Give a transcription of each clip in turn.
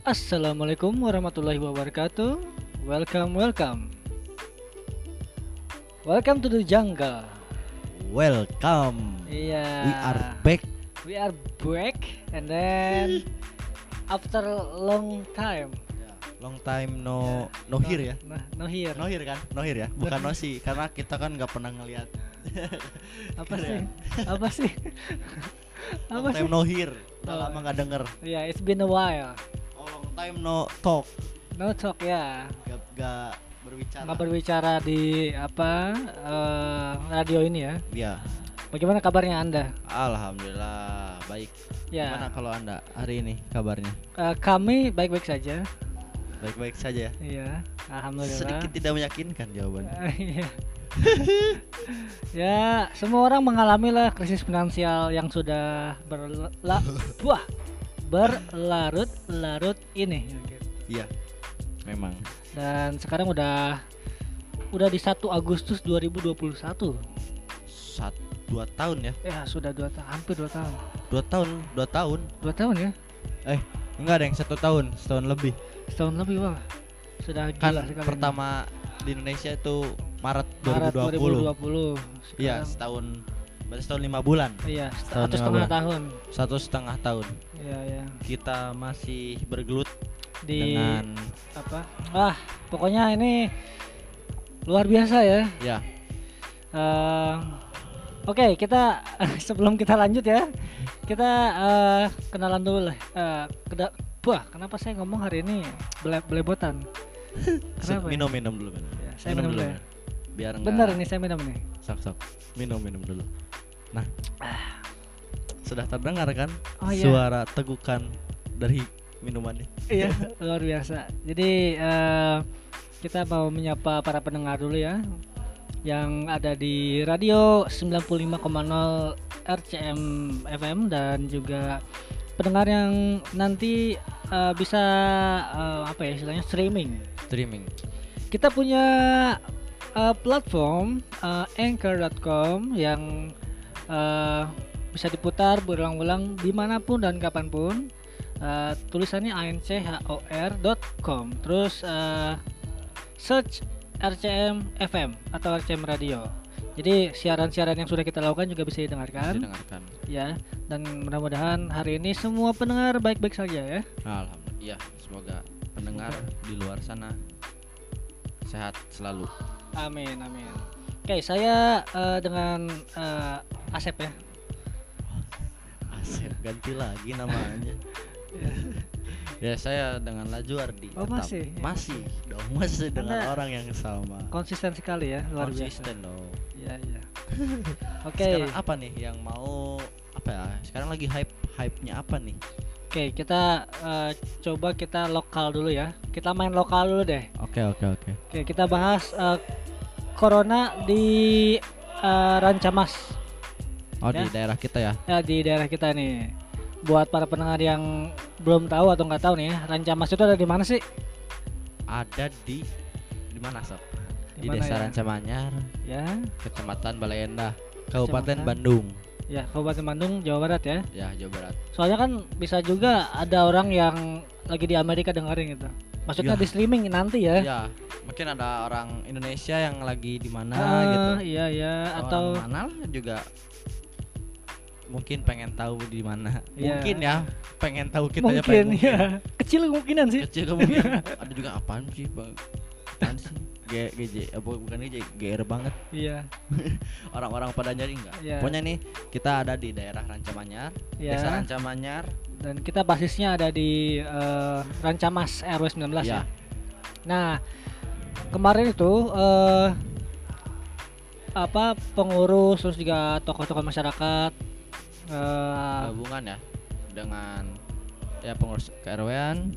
Assalamualaikum warahmatullahi wabarakatuh. Welcome, welcome. Welcome to the jungle. Welcome. Iya. We are back. We are back and then after long time. Long time no no here ya. Nah, no here. No here kan? No here ya. Bukan no sih karena kita kan nggak pernah ngelihat. Apa sih? Apa sih? Long Apa sih? time no here. Udah Oh. lama nggak denger. Ya, it's been a while. Oh, long time no talk. No talk ya. Gak, gak berbicara. Nggak berbicara di apa eh, radio ini ya. Ya. Bagaimana kabarnya Anda? Alhamdulillah baik. Ya. Gimana kalau anda hari ini kabarnya? eh, kami baik-baik saja. Baik-baik saja. Iya, alhamdulillah. Sedikit tidak meyakinkan jawabannya. Iya. ya, semua orang mengalami lah krisis finansial yang sudah berla wah, berlarut-larut ini. Iya. Memang. Dan sekarang udah udah di 1 Agustus 2021. Sat dua tahun ya. Ya, sudah dua tahun, hampir dua tahun. Dua tahun. Dua tahun. Dua tahun ya? Eh enggak ada yang satu tahun. Setahun lebih. Setahun lebih, Bang. Sudah kan gila sekali. pertama di Indonesia itu Maret Maret 2020. 2020. Iya, setahun berarti setahun lima bulan, Iya, Setahun satu setengah bulan. tahun. satu setengah tahun. Iya, iya. Kita masih bergelut Di dengan apa? Ah, pokoknya ini luar biasa ya. ya Eh, Oke, kita sebelum kita lanjut ya, kita eh, kenalan dulu lah. Eh, keda- Wah, kenapa saya ngomong hari ini bele belebotan? Kenapa? ya? minum minum dulu minum. Ya, saya minum dulu ya. minum. Biar enggak Bener nih, saya minum nih. sok sok. Minum minum dulu. Nah. Sudah terdengar kan Oh, iya. suara tegukan dari minumannya? Iya, luar biasa. Jadi eh, kita mau menyapa para pendengar dulu ya yang ada di radio 95,0 RCM FM dan juga pendengar yang nanti eh, bisa eh, apa ya istilahnya streaming. Streaming. Kita punya eh, platform eh, anchor.com yang eh, bisa diputar berulang-ulang di mana pun dan kapan pun. Eh, tulisannya anchor.com. Terus eh, search RCM FM atau RCM Radio. Jadi siaran-siaran yang sudah kita lakukan juga bisa didengarkan Didengarkan. ya. Dan mudah-mudahan hari ini semua pendengar baik-baik saja ya. Alhamdulillah. Iya, semoga pendengar di luar sana sehat selalu. Amin amin. Oke, saya eh, dengan Asep ya. Asep ganti lagi namanya. ya saya dengan Laju Ardi. Oh, tetap. masih? Masih dong, masih dengan Anda- orang yang sama. Konsisten sekali ya, luar biasa. Konsisten dong. Iya iya. Oke. Sekarang apa nih yang mau apa ya? Sekarang lagi hype hype-nya apa nih? Oke, kita eh, coba kita lokal dulu ya. Kita main lokal dulu deh. Oke oke oke. Oke, kita bahas eh, corona di eh, Rancamas. Oh Ya. di daerah kita ya. Ya di daerah kita nih. Buat para pendengar yang belum tahu atau nggak tahu nih ya, Rancamas itu ada di mana sih? Ada di di mana sob? Di Di, Desa ya? Rancamanyar, Ya, Kecamatan Balai Endah, Kabupaten Kecamatan. Bandung. ya Kabupaten Bandung, Jawa Barat ya. Ya, Jawa Barat. Soalnya kan bisa juga ada orang yang lagi di Amerika dengerin gitu. Maksudnya Ya. di streaming nanti ya. Ya, mungkin ada orang Indonesia yang lagi di mana Ah, gitu. Iya iya atau Orang mana juga mungkin pengen tahu di mana. Iya. Mungkin ya, pengen tahu kita ya mungkin pengen ya. Kecil kemungkinan sih. Kecil kemungkinan. ada juga apaan sih, Bang? Apaan sih? G GJ apa bukan GJ GR banget Iya. orang-orang pada nyari enggak Iya. pokoknya nih kita ada di daerah Rancamanyar Iya. desa Rancamanyar Dan kita basisnya ada di eh, Rancamas RW 19 ya. ya Nah, kemarin itu eh apa pengurus terus juga tokoh-tokoh masyarakat eh gabungan ya dengan ya pengurus KRW-an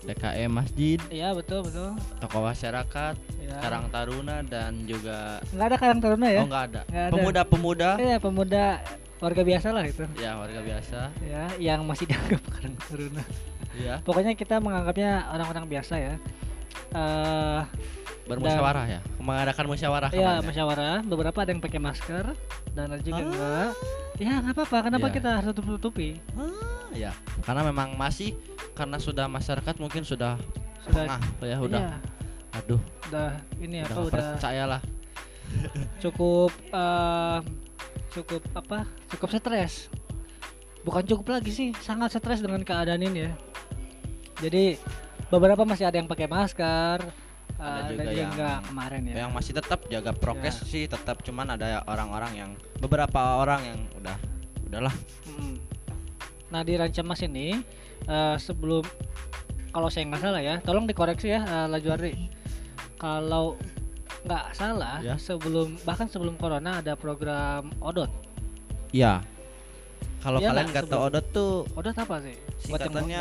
DKM Masjid iya betul betul. tokoh masyarakat Ya. Karang Taruna dan juga nggak ada Karang Taruna ya? oh enggak ada Nggak ada. pemuda-pemuda Iya, pemuda warga biasa lah itu. ya warga biasa Ya, yang masih dianggap Karang Taruna. ya Pokoknya kita menganggapnya orang-orang biasa ya. Eh bermusyawarah ya mengadakan musyawarah ya kemarin ya? musyawarah, beberapa ada yang pakai masker dan ada juga Ah. enggak. Ya, nggak apa-apa. Kenapa Iya. kita harus tutup-tutupi? Ah, ya karena memang masih karena sudah masyarakat mungkin sudah Sudah pengah ya udah iya, aduh udah ini udah apa udah percaya lah cukup eh, cukup apa cukup stres bukan cukup lagi sih sangat stres dengan keadaan ini ya jadi beberapa masih ada yang pakai masker eh, Ada ada juga juga yang- kemarin ya yang masih tetap jaga prokes Ya. sih tetap cuman ada orang-orang yang beberapa orang yang udah udahlah nah di Rancamas ini eh, sebelum kalau saya nggak salah ya tolong dikoreksi ya eh, Lajuardi kalau nggak salah Ya. sebelum bahkan sebelum corona ada program odot Iya. Kalau Iya kalian nggak, tahu odot tuh odot apa sih singkatannya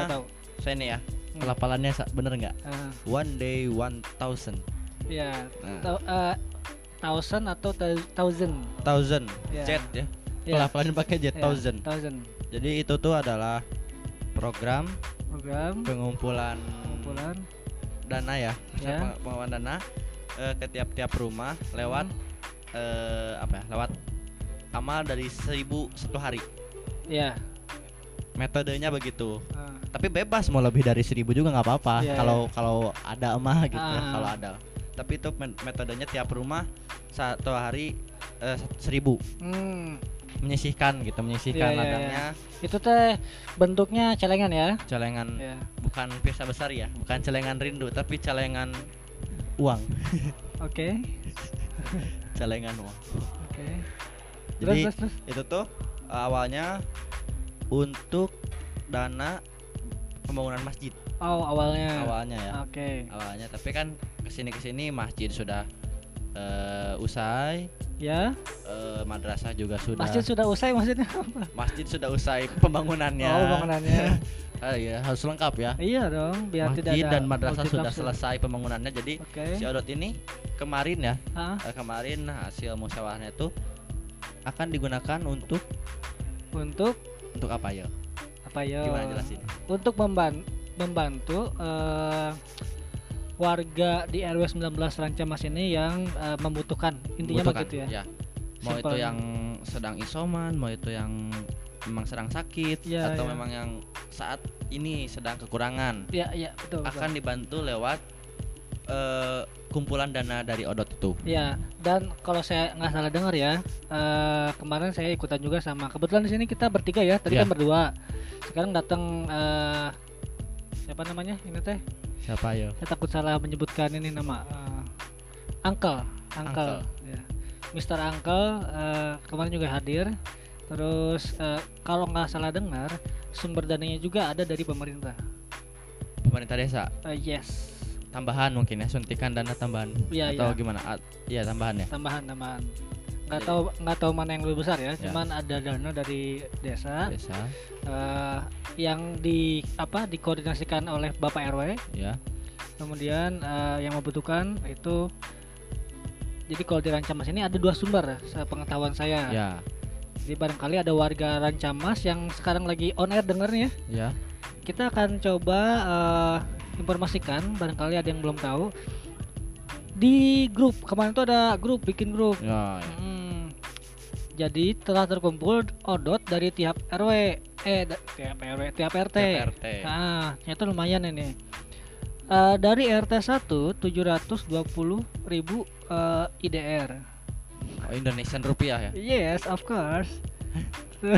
saya nih ya. Hmm. Pelafalannya sa- bener nggak? Eh, One day one thousand. ya Nah, Tau- eh, thousand atau thou- thousand thousand Ya. jet ya. Ya, Pelafalannya pakai jet ya, thousand. thousand Jadi itu tuh adalah program program pengumpulan kumpulan dana ya, Ya. Peng- pengumpulan dana eh, ke tiap-tiap rumah lewat Hmm. eh, apa ya? Lewat amal dari seribu satu hari. ya Metodenya begitu. eh, Tapi bebas mau lebih dari seribu juga nggak apa-apa. Iya, Kalau kalau ada emah gitu, Ah. kalau ada. Tapi itu metodenya tiap rumah satu hari eh, seribu. Hmm, menyisihkan gitu, menyisihkan Iya, iya, ladangnya. itu teh bentuknya celengan ya? Celengan. Ya bukan pizza besar ya, bukan celengan rindu tapi celengan uang, oke. Celengan uang. oke. Terus Jadi terus terus. itu tuh eh, awalnya untuk dana pembangunan masjid. Oh awalnya. Awalnya ya. oke. Awalnya tapi kan ke sini ke sini masjid sudah eh, usai. Ya. Eh, madrasah juga sudah. Masjid sudah usai maksudnya apa? Masjid sudah usai pembangunannya. Oh bangunannya Ah, iya, harus lengkap ya. Iya dong biar tidak masjid ada dan madrasah sudah multitafsir. selesai pembangunannya. Jadi oke. si odot ini kemarin ya eh, kemarin hasil musyawarahnya itu akan digunakan untuk untuk untuk apa ya apa ya gimana jelasin untuk memban membantu eh, warga di RW 19 Rancamas ini yang eh, membutuhkan intinya Butuhkan, begitu ya mau itu Simpelnya. yang sedang isoman mau itu yang memang sedang sakit Ya, atau ya. memang yang saat ini sedang kekurangan ya ya betul, betul. akan dibantu lewat eh, kumpulan dana dari odot itu Ya, dan kalau saya nggak salah dengar ya, eh, kemarin saya ikutan juga sama. Kebetulan di sini kita bertiga ya, tadi Ya. kan berdua. Sekarang datang eh, siapa namanya? Ini teh, siapa ya saya takut salah menyebutkan ini nama eh, Uncle, Uncle, ya. Mr. Uncle eh, kemarin juga hadir. Terus eh, kalau nggak salah dengar, sumber dananya juga ada dari pemerintah. pemerintah desa Eh, yes, tambahan mungkin ya suntikan dana tambahan Iya, atau iya. gimana At- iya tambahan ya tambahan tambahan. Nggak tahu nggak tahu mana yang lebih besar ya, Ya. cuman ada dana dari desa. desa eh, yang di apa dikoordinasikan oleh Bapak RW ya kemudian eh, yang membutuhkan itu jadi kalau di Rancamas ini ada dua sumber sepengetahuan saya ya jadi barangkali ada warga Rancamas yang sekarang lagi on air dengernya ya kita akan coba eh, informasikan barangkali ada yang belum tahu di grup kemarin tuh ada grup bikin grup ya, ya. Hmm. Jadi telah terkumpul odot dari tiap RW, eh da- tiap RW, tiap RT. TPRT. Nah, ternyata lumayan ini. Eh, dari RT 1 720 ribu eh, IDR. Oh, Indonesian rupiah ya Yes, of course.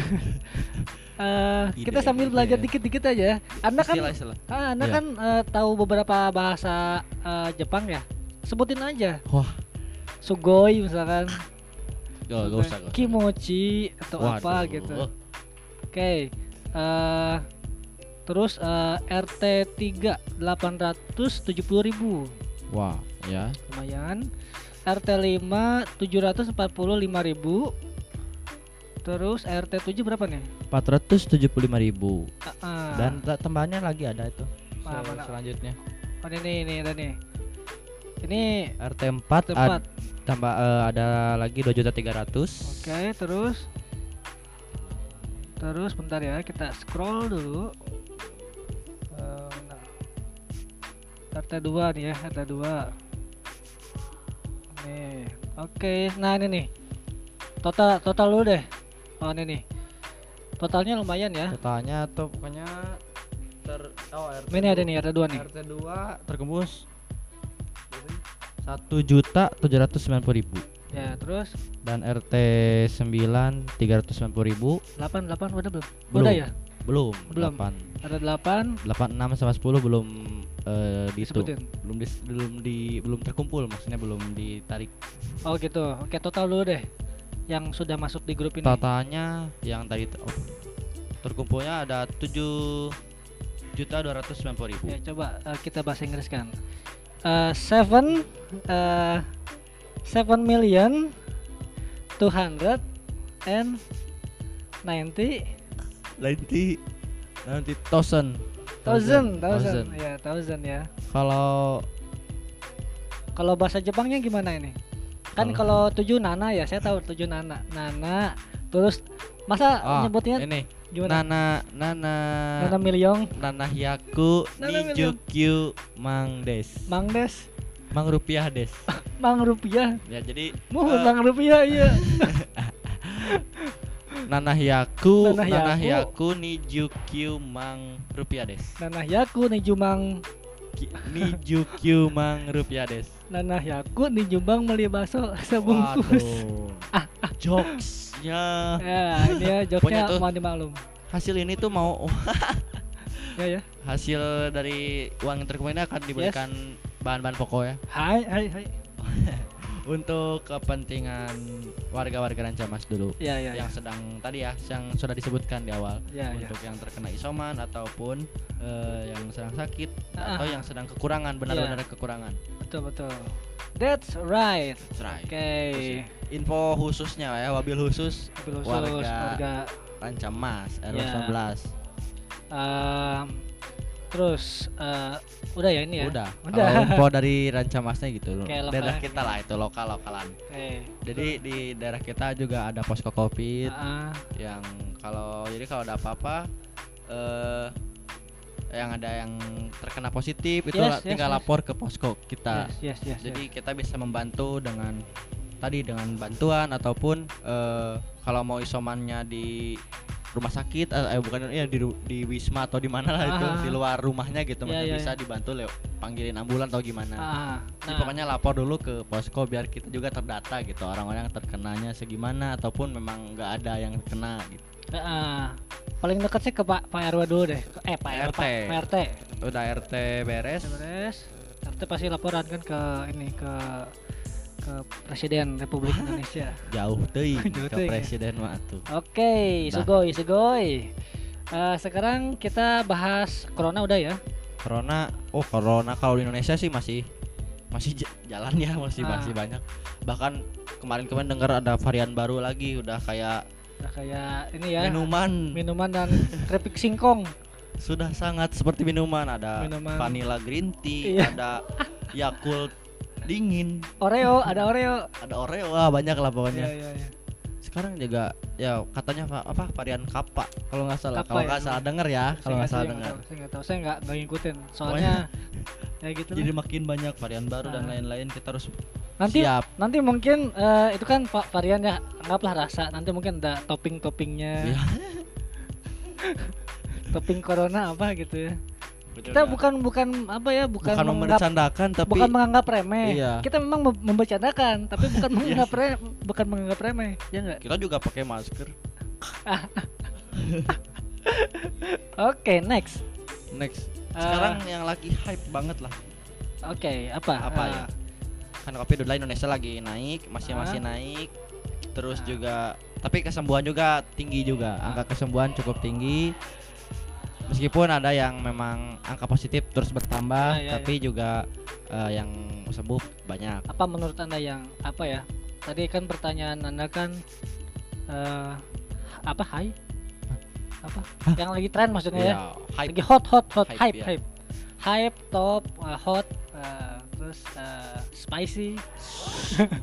Eh, kita sambil belajar IDR. dikit-dikit aja. Anda kan, istilah istilah ah, Anda Iya. kan eh, tahu beberapa bahasa eh, Jepang ya. Sebutin aja. wah Sugoi misalkan. gak, gak usah gak usah. Kimochi atau apa Waduh. gitu. Oke. eh terus eh, RT 3 870.000 wah ya lumayan. RT 5 745.000. Terus RT 7 berapa nih? 475 ribu Ah, ah. dan ta- tambahannya lagi ada itu Se- mana? selanjutnya oh, ini ini ada nih. Ini RT 4 tempat. tambah eh, ada lagi 2 juta 300 Oke, terus Terus bentar ya, kita scroll dulu. Eh, bentar. RT 2 nih ya, RT 2. Nih. Oke, nah ini nih. Total total dulu deh. Oh, ini nih. Totalnya lumayan ya. totalnya tuh pokoknya ter oh RT Ini ada nih, ada dua nih. RT 2 terkembus satu juta tujuh ratus sembilan puluh ribu Ya, terus dan RT 9 390 ribu 8 8 udah belum? Belum. Udah ya? belum Belum. 8 Ada 8 86 sama 10 belum eh dihitung disebutin. belum dis, belum di belum terkumpul maksudnya belum ditarik Oh gitu. Oke, total dulu deh yang sudah masuk di grup ini. totalnya yang tadi oh, terkumpulnya ada 7 juta 290 ribu Ya, coba eh, kita bahasa Inggris kan. Eh, seven eh, seven million two hundred and ninety nanti nanti thousand thousand thousand ya thousand ya. kalau Kalau bahasa Jepangnya gimana ini? Kan kalau tujuh nana ya, saya tahu tujuh nana. Nana terus masa ah, nyebutnya ini gimana? nana nana Nana Milyong, nana hyaku nijukyu mang des Mang Des, mang rupiah des Mang Rupiah. ya jadi Mohon eh, Mang Rupiah iya. nana hyaku Nana hyaku. hyaku nijukyu mang rupiah des Nana Yaku nih Jumang Ki- nijukyu mang rupiah des Nana Yaku nih Jumbang beli bakso sebungkus. Waduh. jokesnya Ya, ya joknya tuh- mau dimaklum. hasil ini tuh mau Ya ya. hasil dari uang yang terkumpul ini akan diberikan bahan-bahan pokok ya Hai hai hai. untuk kepentingan warga-warga Rancamas dulu Ya ya ya. yang sedang tadi ya yang sudah disebutkan di awal Ya ya. untuk yang terkena isoman ataupun eh, yang sedang sakit Ah. atau yang sedang kekurangan benar-benar kekurangan Betul betul. That's right. That's right. Oke. info khususnya ya wabil khusus Mobil khusus, Warga warga Rancamas RW Ya. 19 Ehm, terus eh, udah ya ini ya. udah Udah. kalau info dari Rancamasnya gitu Kayak lokal daerah kita lah itu lokal lokalan Oke. jadi di daerah kita juga ada posko covid Ah, yang kalau jadi kalau ada apa-apa eh yang ada yang terkena positif itu Yes, yes, tinggal yes. lapor ke posko kita. yes yes yes. Jadi kita bisa membantu dengan tadi dengan bantuan ataupun eh kalau mau isomannya di rumah sakit eh, eh, bukan ya di di wisma atau di mana lah itu Ah. di luar rumahnya gitu maksudnya iya, bisa dibantu lewat panggilin ambulan atau gimana. Ah, Jadi nah, pokoknya lapor dulu ke posko biar kita juga terdata gitu orang-orang yang terkenanya segimana ataupun memang nggak ada yang kena gitu. Paling dekat sih ke Pak Pak RW dulu deh. Eh Pak RT. Pak RT. Udah RT beres. Beres. RT pasti laporan kan ke ini ke ke Presiden Republik Indonesia. Jauh teuing Jauh ke ya. presiden mah tuh. Oke, Dah. sugoi sugoi. Eh, sekarang kita bahas corona udah ya. Corona, oh corona kalau di Indonesia sih masih masih jalan ya, masih Ah. masih banyak. Bahkan kemarin-kemarin dengar ada varian baru lagi udah kayak Udah kayak ini ya. minuman minuman dan keripik singkong. sudah sangat seperti minuman ada Minuman. vanilla green tea, Iya. ada Yakult dingin, Oreo, ada Oreo. ada Oreo, wah banyak lah Iya, pokoknya. iya, iya. Sekarang juga ya katanya apa, apa varian kappa kalau nggak salah. Kalau ya? nggak salah denger ya, kalau nggak salah dengar. Saya nggak tahu, saya nggak ngikutin. Soalnya ya gitu. Jadi lah. makin banyak varian baru dan Ah. lain-lain kita harus nanti siap. nanti mungkin eh, itu kan va- varian ya anggaplah rasa. Nanti mungkin ada topping-toppingnya. Iya. Topping corona apa gitu ya. Betul Kita bukan bukan apa ya, bukan, bukan menganggap membercandakan tapi bukan menganggap remeh. Iya. Kita memang mem- membercandakan, tapi bukan menganggap remeh, bukan menganggap remeh, ya enggak? kita juga pakai masker. Oke, next. Next. Eh, Sekarang yang lagi hype banget lah. Oke, apa? Apa Eh, ya? Kan kopi dulu Indonesia lagi naik, masih masih Ah. naik. Terus Ah. juga tapi kesembuhan juga tinggi juga. Angka kesembuhan cukup tinggi. Meskipun ada yang memang angka positif terus bertambah, Ya, ya, tapi juga eh, yang sembuh banyak. Apa menurut Anda yang apa ya? Tadi kan pertanyaan Anda kan eh apa high? Apa? Yang lagi tren maksudnya ya? Ya, hype. Lagi hot hot hot Hype, hype ya. hype. Hype top eh, hot eh, terus eh, spicy.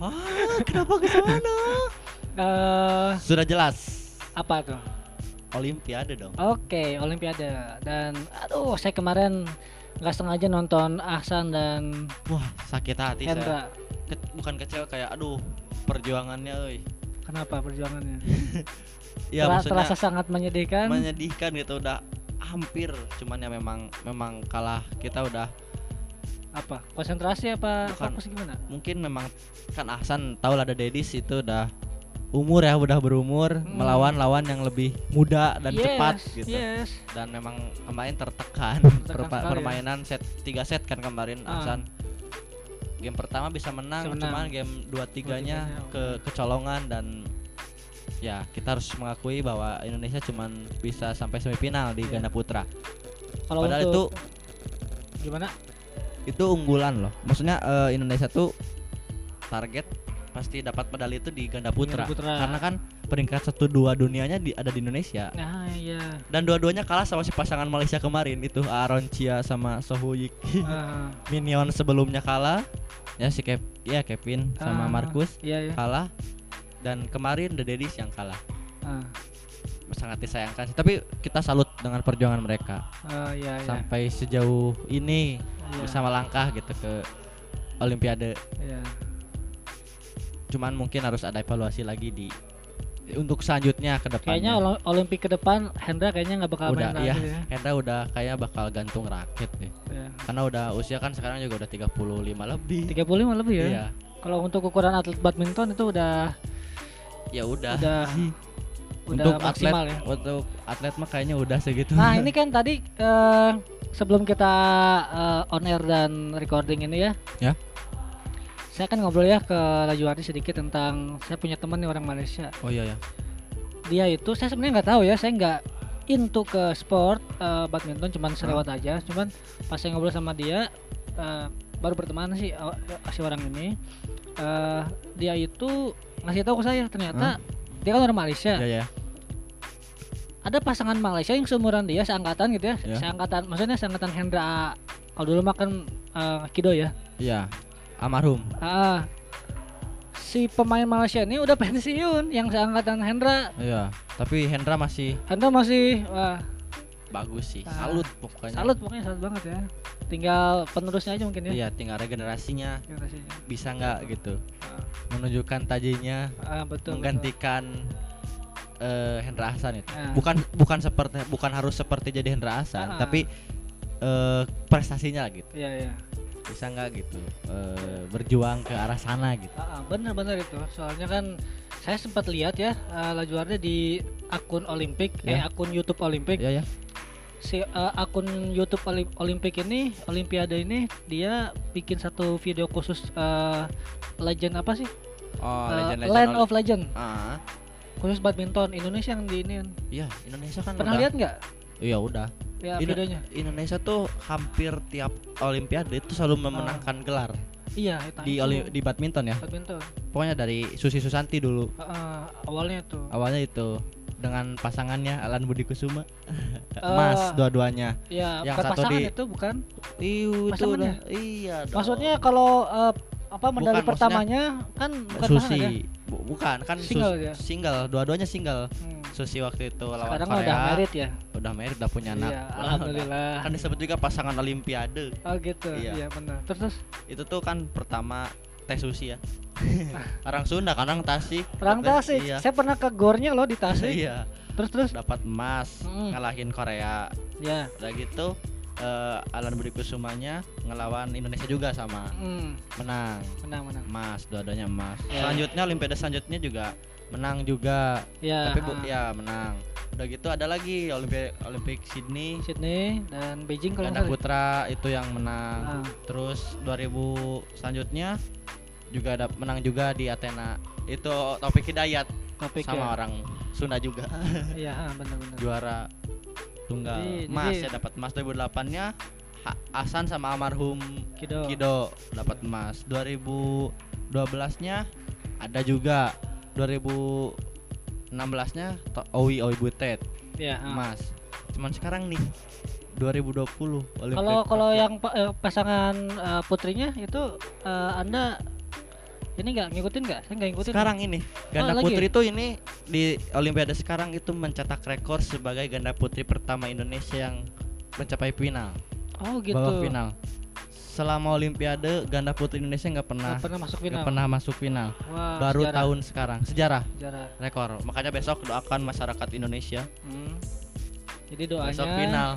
ah, kenapa ke sana? eh Sudah jelas. apa tuh? Olimpiade dong. Oke, Olimpiade dan aduh saya kemarin nggak sengaja nonton Ahsan dan Wah, sakit hati saya. Hendra. Ke- bukan kecewa kayak aduh, perjuangannya euy. Kenapa perjuangannya? Ya maksudnya terasa sangat menyedihkan. menyedihkan gitu udah hampir cuman ya memang memang kalah kita udah Apa? Konsentrasi apa Bukan. fokus gimana? mungkin memang kan Ahsan tahu lah ada Dedis itu udah umur ya udah berumur Hmm. melawan lawan yang lebih muda dan Yes, cepat gitu Yes. dan memang kemarin tertekan, Tertekan ya. permainan set tiga set kan kemarin Ah. Ahsan game pertama bisa menang, Bisa menang. cuman game dua tiganya ke kecolongan dan ya kita harus mengakui bahwa Indonesia cuman bisa sampai semifinal di Iya. ganda putra Kalau padahal itu untuk gimana? Itu unggulan loh. Maksudnya eh, Indonesia tuh target pasti dapat medali itu di ganda putra, Ganda putra. karena kan peringkat satu dua dunianya di, ada di Indonesia. Nah, iya. dan dua-duanya kalah sama si pasangan Malaysia kemarin. Itu Aaron Chia sama Sohuyik Ah, Minion sebelumnya kalah. Ya si Kev ya Kevin Ah. sama Markus iya. ya. kalah. Dan kemarin The Daddies yang kalah. Ah, sangat disayangkan sih tapi kita salut dengan perjuangan mereka ah, iya iya. sampai sejauh ini Iya, bisa melangkah gitu ke Olimpiade Iya. cuman mungkin harus ada evaluasi lagi di untuk selanjutnya ke depannya Kayaknya Olim- Olimpik ke depan Hendra kayaknya nggak bakal udah main iya lagi ya. Hendra udah kayak bakal gantung raket deh Iya. karena udah usia kan sekarang juga udah 35 lebih 35 lebih ya. iya Kalau untuk ukuran atlet badminton itu udah ya udah udah sih. udah untuk atlet ya. untuk atlet mah kayaknya udah segitu Nah, ini kan tadi eh, sebelum kita eh, on air dan recording ini ya. Ya. Saya kan ngobrol ya ke Rajuwati sedikit tentang saya punya teman nih orang Malaysia. oh iya ya Dia itu saya sebenarnya nggak tahu ya, saya nggak into ke sport eh, badminton cuman selewat aja. Cuman pas saya ngobrol sama dia eh, baru berteman sih aw- si orang ini. eh, dia itu ngasih tahu ke saya ternyata dia kan orang Malaysia. ya ya ada pasangan Malaysia yang seumuran dia seangkatan gitu ya, Ya. seangkatan maksudnya seangkatan Hendra kalau dulu makan Kido ya. Iya almarhum. Ah si pemain Malaysia ini udah pensiun yang seangkatan Hendra. Iya tapi Hendra masih Hendra masih wah bagus sih. Ah, salut pokoknya. Salut pokoknya salut banget ya. Tinggal penerusnya aja mungkin ya. Iya tinggal regenerasinya. Generasinya. bisa nggak gitu? Ah, menunjukkan tajinya. Ah, betul menggantikan eh, Hendra Ahsan itu. Ah. bukan bukan seperti bukan harus seperti jadi Hendra Ahsan Ah. tapi eh, prestasinya lah gitu. Betul. iya iya. Bisa nggak gitu eh, berjuang ke arah sana gitu? Ah, ah, bener-bener itu. Soalnya kan saya sempat lihat ya uh, Lajuarnya di akun Olimpik eh Ya. akun YouTube Olimpik. Ya ya si uh, akun YouTube Olim- Olimpik ini Olimpiade ini dia bikin satu video khusus uh, legend apa sih? Oh Uh, legend Land legend of Legend. Ah. Khusus badminton Indonesia yang di ini iya Indonesia kan pernah udah. lihat nggak? Iya udah. Ya Indo- videonya. Indonesia tuh hampir tiap Olimpiade itu selalu memenangkan gelar. Iya itu di oli- di badminton ya? Badminton. Pokoknya dari Susi Susanti dulu. Uh, uh, awalnya tuh awalnya itu dengan pasangannya Alan Budi Kusuma. Mas dua-duanya. ya Yang bukan satu pasangan di- itu bukan? Iya itu udah iya dong. maksudnya kalau uh, apa medali Bukan, pertamanya kan bukan ya Susi. Bu- bukan kan Single Sus- dia. single dua-duanya single. Hmm. Susi waktu itu lawan sekarang Korea. udah merit ya? Udah married udah punya anak. Iya Udah- alhamdulillah. Kan disebut juga pasangan Olimpiade. Oh gitu. Iya. iya benar. Terus terus? Itu tuh kan pertama Teh Susi ya orang Sunda orang Tasik Orang Tasik. iya Saya pernah ke gornya loh di Tasik. iya Terus terus. dapat emas Mm. ngalahin Korea Ya. udah gitu eh, Alan Budi Kusumanya ngelawan Indonesia juga sama Hmm, menang menang menang. emas dua-duanya emas Ya. selanjutnya Olimpiade selanjutnya juga menang juga Ya. tapi bu ah, ya menang udah gitu ada lagi Olimpik Olimpik Sydney Sydney dan Beijing kalau salah. putra itu yang menang Ah. terus 2000 selanjutnya juga ada menang juga di Athena itu Taufik Hidayat Topik sama ya. orang Sunda juga Iya, ah, benar-benar. juara tunggal Jadi- emas jadi- ya dapat emas 2008 nya Ha- Hasan sama almarhum Kido. Kido dapat emas 2012 nya ada juga 2016 nya To- Owi Owi Butet Ya. ah. emas cuman sekarang nih 2020 Olimpik Kalau kalau yang pa- eh, pasangan eh, putrinya itu eh, Anda ini nggak ngikutin nggak? Saya nggak ngikutin. sekarang ini ganda lagi putri itu ini di Olimpiade sekarang itu mencetak rekor sebagai ganda putri pertama Indonesia yang mencapai final Oh gitu. babak final selama Olimpiade ganda putri Indonesia nggak pernah Nggak pernah masuk final. pernah masuk final Wah, baru sejarah, tahun sekarang sejarah sejarah. rekor makanya besok doakan masyarakat Indonesia Hmm. Jadi doanya besok final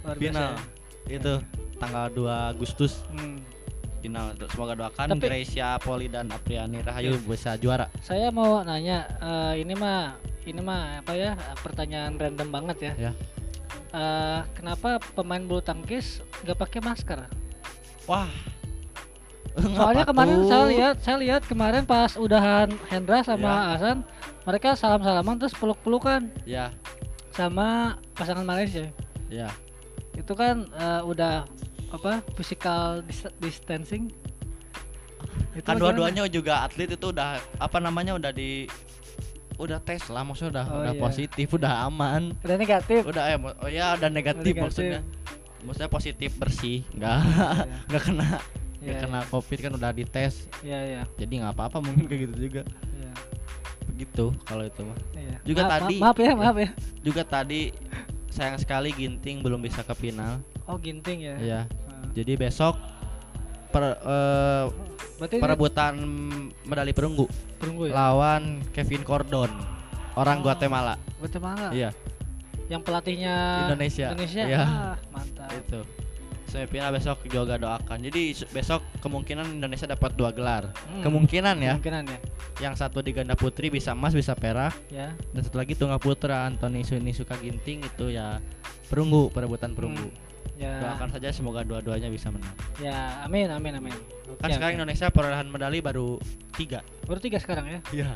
luar biasa final ya. itu tanggal 2 Agustus Hmm. final semoga doakan Tapi- Gracia Poli dan Apriani Rahayu bisa juara Saya mau nanya eh, ini mah ini mah apa ya pertanyaan random banget ya. Ya. Eh, kenapa pemain bulu tangkis nggak pakai masker? wah Soalnya kemarin tuh? saya lihat saya lihat kemarin pas udahan Hendra sama Ya. Hasan mereka salam-salaman terus peluk-pelukan ya sama pasangan Malaysia. ya Itu kan eh, udah apa physical dis- distancing. Itu kan dua-duanya juga atlet itu udah apa namanya udah di udah tes lah maksudnya udah Oh, udah iya. positif udah aman udah negatif. udah eh mo- oh ya udah negatif, Negatif. maksudnya maksudnya positif bersih nggak Iya. nggak kena Iya, nggak kena covid kan udah dites Iya iya jadi nggak apa-apa mungkin kayak gitu juga iya. begitu kalau itu mah iya. Juga Maaf, tadi- maaf, maaf ya maaf ya. juga tadi sayang sekali Ginting belum bisa ke final Oh ginting ya. ya Ah. jadi besok per, Berarti ini perebutan medali perunggu perunggu ya. lawan Kevin Cordon orang Oh. Guatemala Guatemala. iya Yang pelatihnya Indonesia. Indonesia. Iya. Ah, mantap. itu semifinal besok juga doakan jadi besok kemungkinan Indonesia dapat dua gelar Hmm. kemungkinan ya Kemungkinan ya. yang satu di ganda putri bisa emas bisa perak Ya. dan satu lagi tunggal putra Anthony Suni Suka Ginting itu ya perunggu perebutan perunggu Ya. doakan saja semoga dua-duanya bisa menang Ya, amin amin amin. Kan sekarang oke. Indonesia perolehan medali baru tiga baru tiga sekarang ya. iya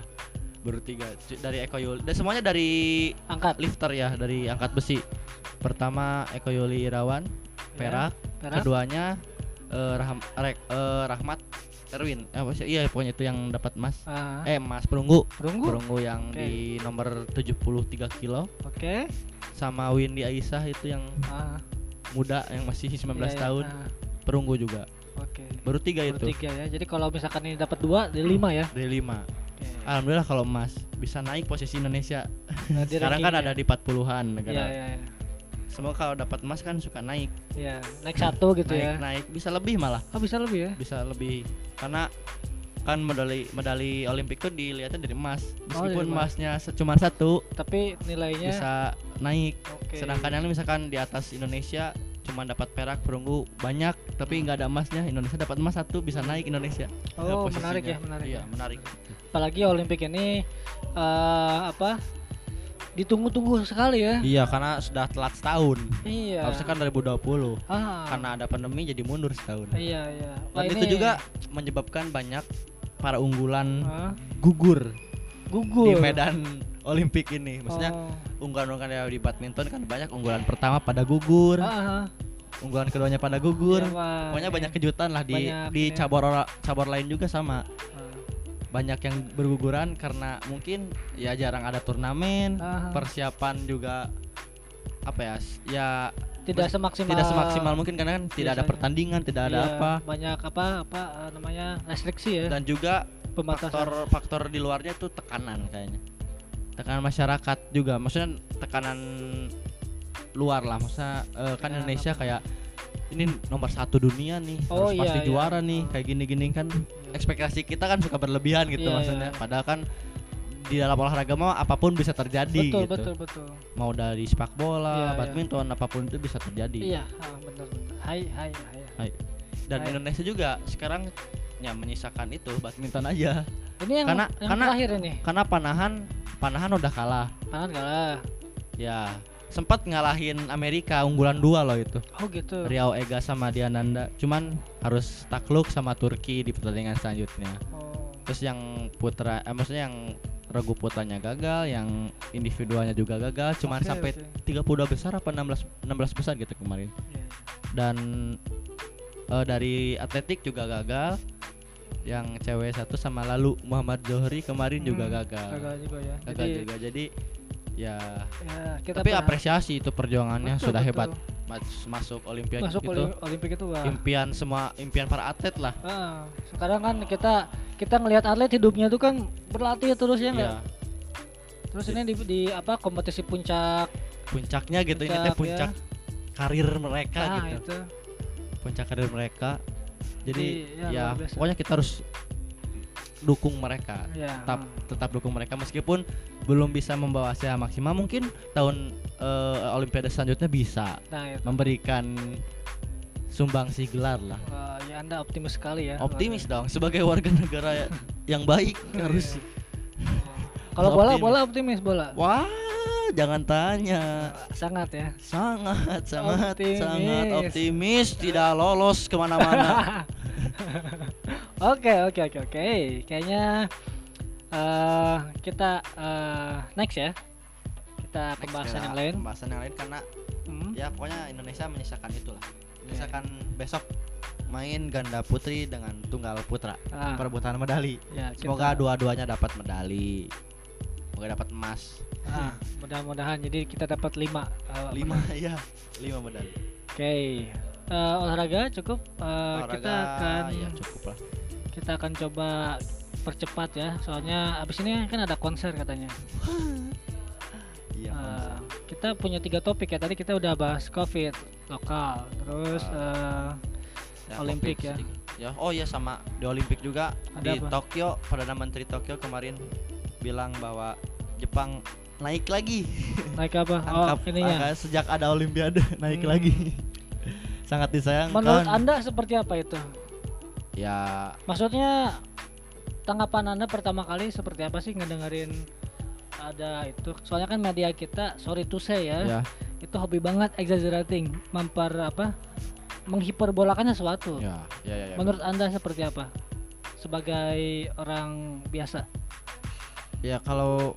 baru tiga dari Eko Yuli dan semuanya dari Angkat. lifter ya dari angkat besi pertama Eko Yuli Irawan perak Perak. keduanya eh, Rahm- Rek- eh, Rahmat Erwin eh, apa sih? iya pokoknya itu yang dapat emas Ah, eh emas perunggu perunggu. perunggu yang Oke. di nomor 73 kilo Oke. sama Windy Aisyah itu yang Ah, muda yang masih 19 iya, iya. tahun Ah, perunggu juga Oke. baru tiga Baru itu tiga ya. Jadi kalau misalkan ini dapat dua, jadi lima ya. dari lima Oke. alhamdulillah kalau emas bisa naik posisi Indonesia Nah, di sekarang kan rankingnya. ada di 40-an Iya negara iya iya. semoga kalau dapat emas kan suka naik Iya, naik satu gitu naik ya. naik bisa lebih malah Oh, bisa lebih ya. bisa lebih karena kan medali medali Olimpik tuh dilihatnya dari emas Oh, meskipun emas. emasnya cuma satu Tapi nilainya bisa naik oke. sedangkan yang misalkan di atas Indonesia cuma dapat perak perunggu banyak tapi nggak ada emasnya Indonesia dapat emas satu bisa naik Indonesia Oh, menarik ya, menarik. iya ya. menarik Apalagi Olimpik ini eh apa? Ditunggu-tunggu sekali ya. iya karena sudah telat setahun Iya. harusnya kan 2020 Ah. karena ada pandemi jadi mundur setahun Iya, iya. dan Wah, itu ini- juga menyebabkan banyak para unggulan Ah, gugur gugur. di medan Olimpik ini maksudnya Oh. unggulan-unggulan yang di badminton kan banyak unggulan pertama pada gugur, ah. unggulan keduanya pada gugur. Iya, Wah, Pokoknya banyak kejutan lah di Banyak di cabur cabur lain juga sama. Ah. Banyak yang berguguran karena mungkin ya jarang ada turnamen, Ah. persiapan juga apa ya? Ya tidak semaksimal tidak semaksimal mungkin karena kan tidak ada pertandingan, tidak ada Iya, apa. banyak apa apa eh, namanya restriksi ya Dan juga pembatasan faktor faktor di luarnya tuh tekanan kayaknya. Tekanan masyarakat juga. Maksudnya tekanan luar lah. Maksudnya eh, kan Ya, Indonesia apa? kayak ini nomor satu dunia nih Oh, harus iya, pasti iya. juara nih kayak gini-gini kan ekspektasi kita kan suka berlebihan gitu Iya, maksudnya iya. padahal kan di dalam olahraga mah apa pun bisa terjadi betul gitu. betul betul. Mau dari sepak bola iya. badminton apa pun itu bisa terjadi. Iya ah, benar benar. Hai hai hai. Dan Hai. Indonesia juga sekarang ya menyisakan itu badminton aja. Ini yang Karena- yang karena- terakhir ini. karena panahan panahan udah kalah. Pangan kalah. Ya sempat ngalahin Amerika unggulan dua loh itu. Oh gitu. Riau Ega sama Diananda. Cuman harus takluk sama Turki di pertandingan selanjutnya. Oh. Terus yang putra eh, maksudnya yang regu putranya gagal yang individualnya juga gagal. Cuman Oke, sampai oke. 32 besar apa 16 16 besar gitu kemarin. Iya. dan eh, dari atletik juga gagal. Yang cewek satu sama lalu Muhammad Zohri kemarin juga Hmm, gagal. gagal juga ya. Gagal jadi juga. Jadi ya. Ya, kita tapi berharap- apresiasi itu perjuangannya Betul, sudah betul. hebat. Mas- masuk olimpiade masuk itu Olim- Olimpik itu wah. Impian semua impian para atlet lah. Ah, sekarang kan kita kita ngelihat atlet hidupnya tuh kan berlatih terus ya enggak ya terus ini di, di apa kompetisi puncak. Puncaknya gitu ini teh puncak ya. karir mereka nah gitu. itu. Puncak karir mereka. Jadi Jadi, ya, ya, pokoknya kita harus dukung mereka. Ya. tetap tetap dukung mereka. Meskipun belum bisa membawa hasil maksimal mungkin tahun eh, Olimpiade selanjutnya bisa Nah, itu. memberikan sumbangsi gelar lah Wah, ya Anda optimis sekali ya. optimis dong sebagai warga negara yang baik harus Kalau bola bola optimis bola. wah jangan tanya Sangat ya. sangat sangat Optimis. sangat optimis tidak lolos ke mana-mana Oke oke oke oke. Kayaknya eh kita eh, next ya. Kita pembahasan yang ya, lain. pembahasan yang lain karena Hmm. ya pokoknya Indonesia menyisakan itulah menyisakan besok main ganda putri dengan tunggal putra Ah, perebutan medali ya, kita- semoga dua-duanya dapat medali semoga dapat emas ah, mudah-mudahan jadi kita dapat lima. eh, lima ya lima medali Oke. Eh, olahraga cukup. Kita Olahraga, akan ya cukup lah kita akan coba percepat ya. Soalnya abis ini kan ada konser katanya. iya konser. kita punya tiga topik ya. Tadi kita udah bahas COVID lokal, terus eh, Ya, Olimpik ya. ya oh ya sama di Olimpik juga Ada di apa? Tokyo perdana menteri Tokyo kemarin bilang bahwa Jepang naik lagi naik apa? Oh, ininya. angka sejak ada Olimpiade naik Hmm. lagi sangat disayangkan Menurut Anda seperti apa itu? ya Maksudnya tanggapan Anda pertama kali seperti apa sih ngedengerin ada itu? Soalnya kan media kita, sorry to say ya, ya itu hobi banget exaggerating, memper apa? menghiperbolakannya sesuatu. ya ya ya, ya. Menurut Anda seperti apa? Sebagai orang biasa. ya kalau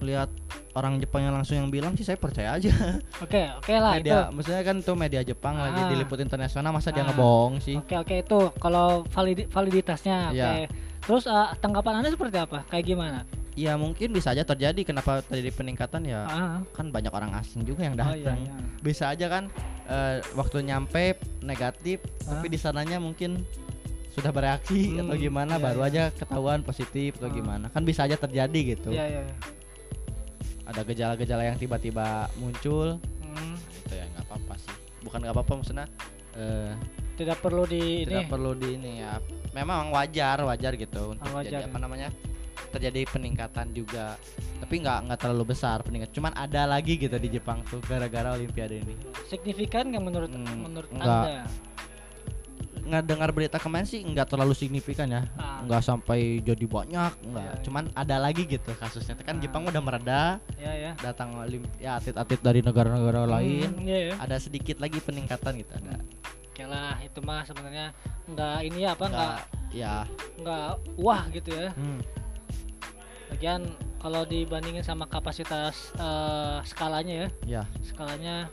lihat orang Jepang yang langsung yang bilang sih saya percaya aja Oke, oke lah itu. media maksudnya kan tuh media Jepang lagi Ah. diliput internasional masa dia Ah. ngebohong sih Oke, oke itu kalau validi- validitasnya. Oke. Iya. Terus eh, tanggapan Anda seperti apa? Kayak gimana? ya mungkin bisa aja terjadi kenapa terjadi peningkatan ya Ah, kan banyak orang asing juga yang oh iya, datang iya. bisa aja kan eh, waktu nyampe negatif tapi Ah. di sananya mungkin sudah bereaksi Hmm, atau gimana iya, baru iya. aja ketahuan positif atau Ah. gimana kan bisa aja terjadi gitu Iya, iya. iya. ada gejala-gejala yang tiba-tiba muncul Hmm, itu ya nggak apa-apa sih bukan nggak apa-apa maksudnya eh, tidak perlu di ini. tidak perlu di ini ya. Memang wajar wajar gitu untuk Ah, wajar, jadi apa namanya terjadi peningkatan juga. Tapi nggak nggak terlalu besar peningkat. Cuman ada lagi gitu di Jepang tuh gara-gara Olimpiade ini. Signifikan nggak menurut Hmm, menurut enggak. anda dengar berita kemarin sih nggak terlalu signifikan ya. Ah. nggak sampai jadi banyak nggak. Ya, ya. cuman ada lagi gitu kasusnya. Kan Ah. Jepang udah mereda ya ya datang ya atlet-atlet dari negara-negara lain. Hmm, iya. Ya ada sedikit lagi peningkatan gitu ada. Oke lah itu mah sebenarnya nggak ini ya apa nggak ya. nggak wah gitu ya. Hmm, lagian kalau dibandingin sama kapasitas eh, skalanya ya. Ya skalanya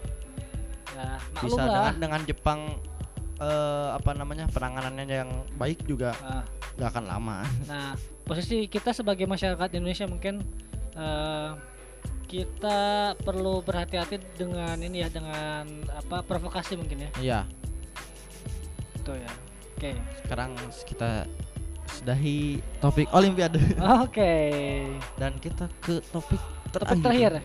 ya maklum bisa lah. dengan dengan Jepang eh, apa namanya penanganannya yang baik juga Ah, nggak akan lama. Nah posisi kita sebagai masyarakat Indonesia mungkin eh, kita perlu berhati-hati dengan ini ya dengan apa provokasi mungkin ya. Iya. Itu ya. Oke. Sekarang kita sudahi topik Olimpiade. Oke. Dan kita ke topik topik terakhir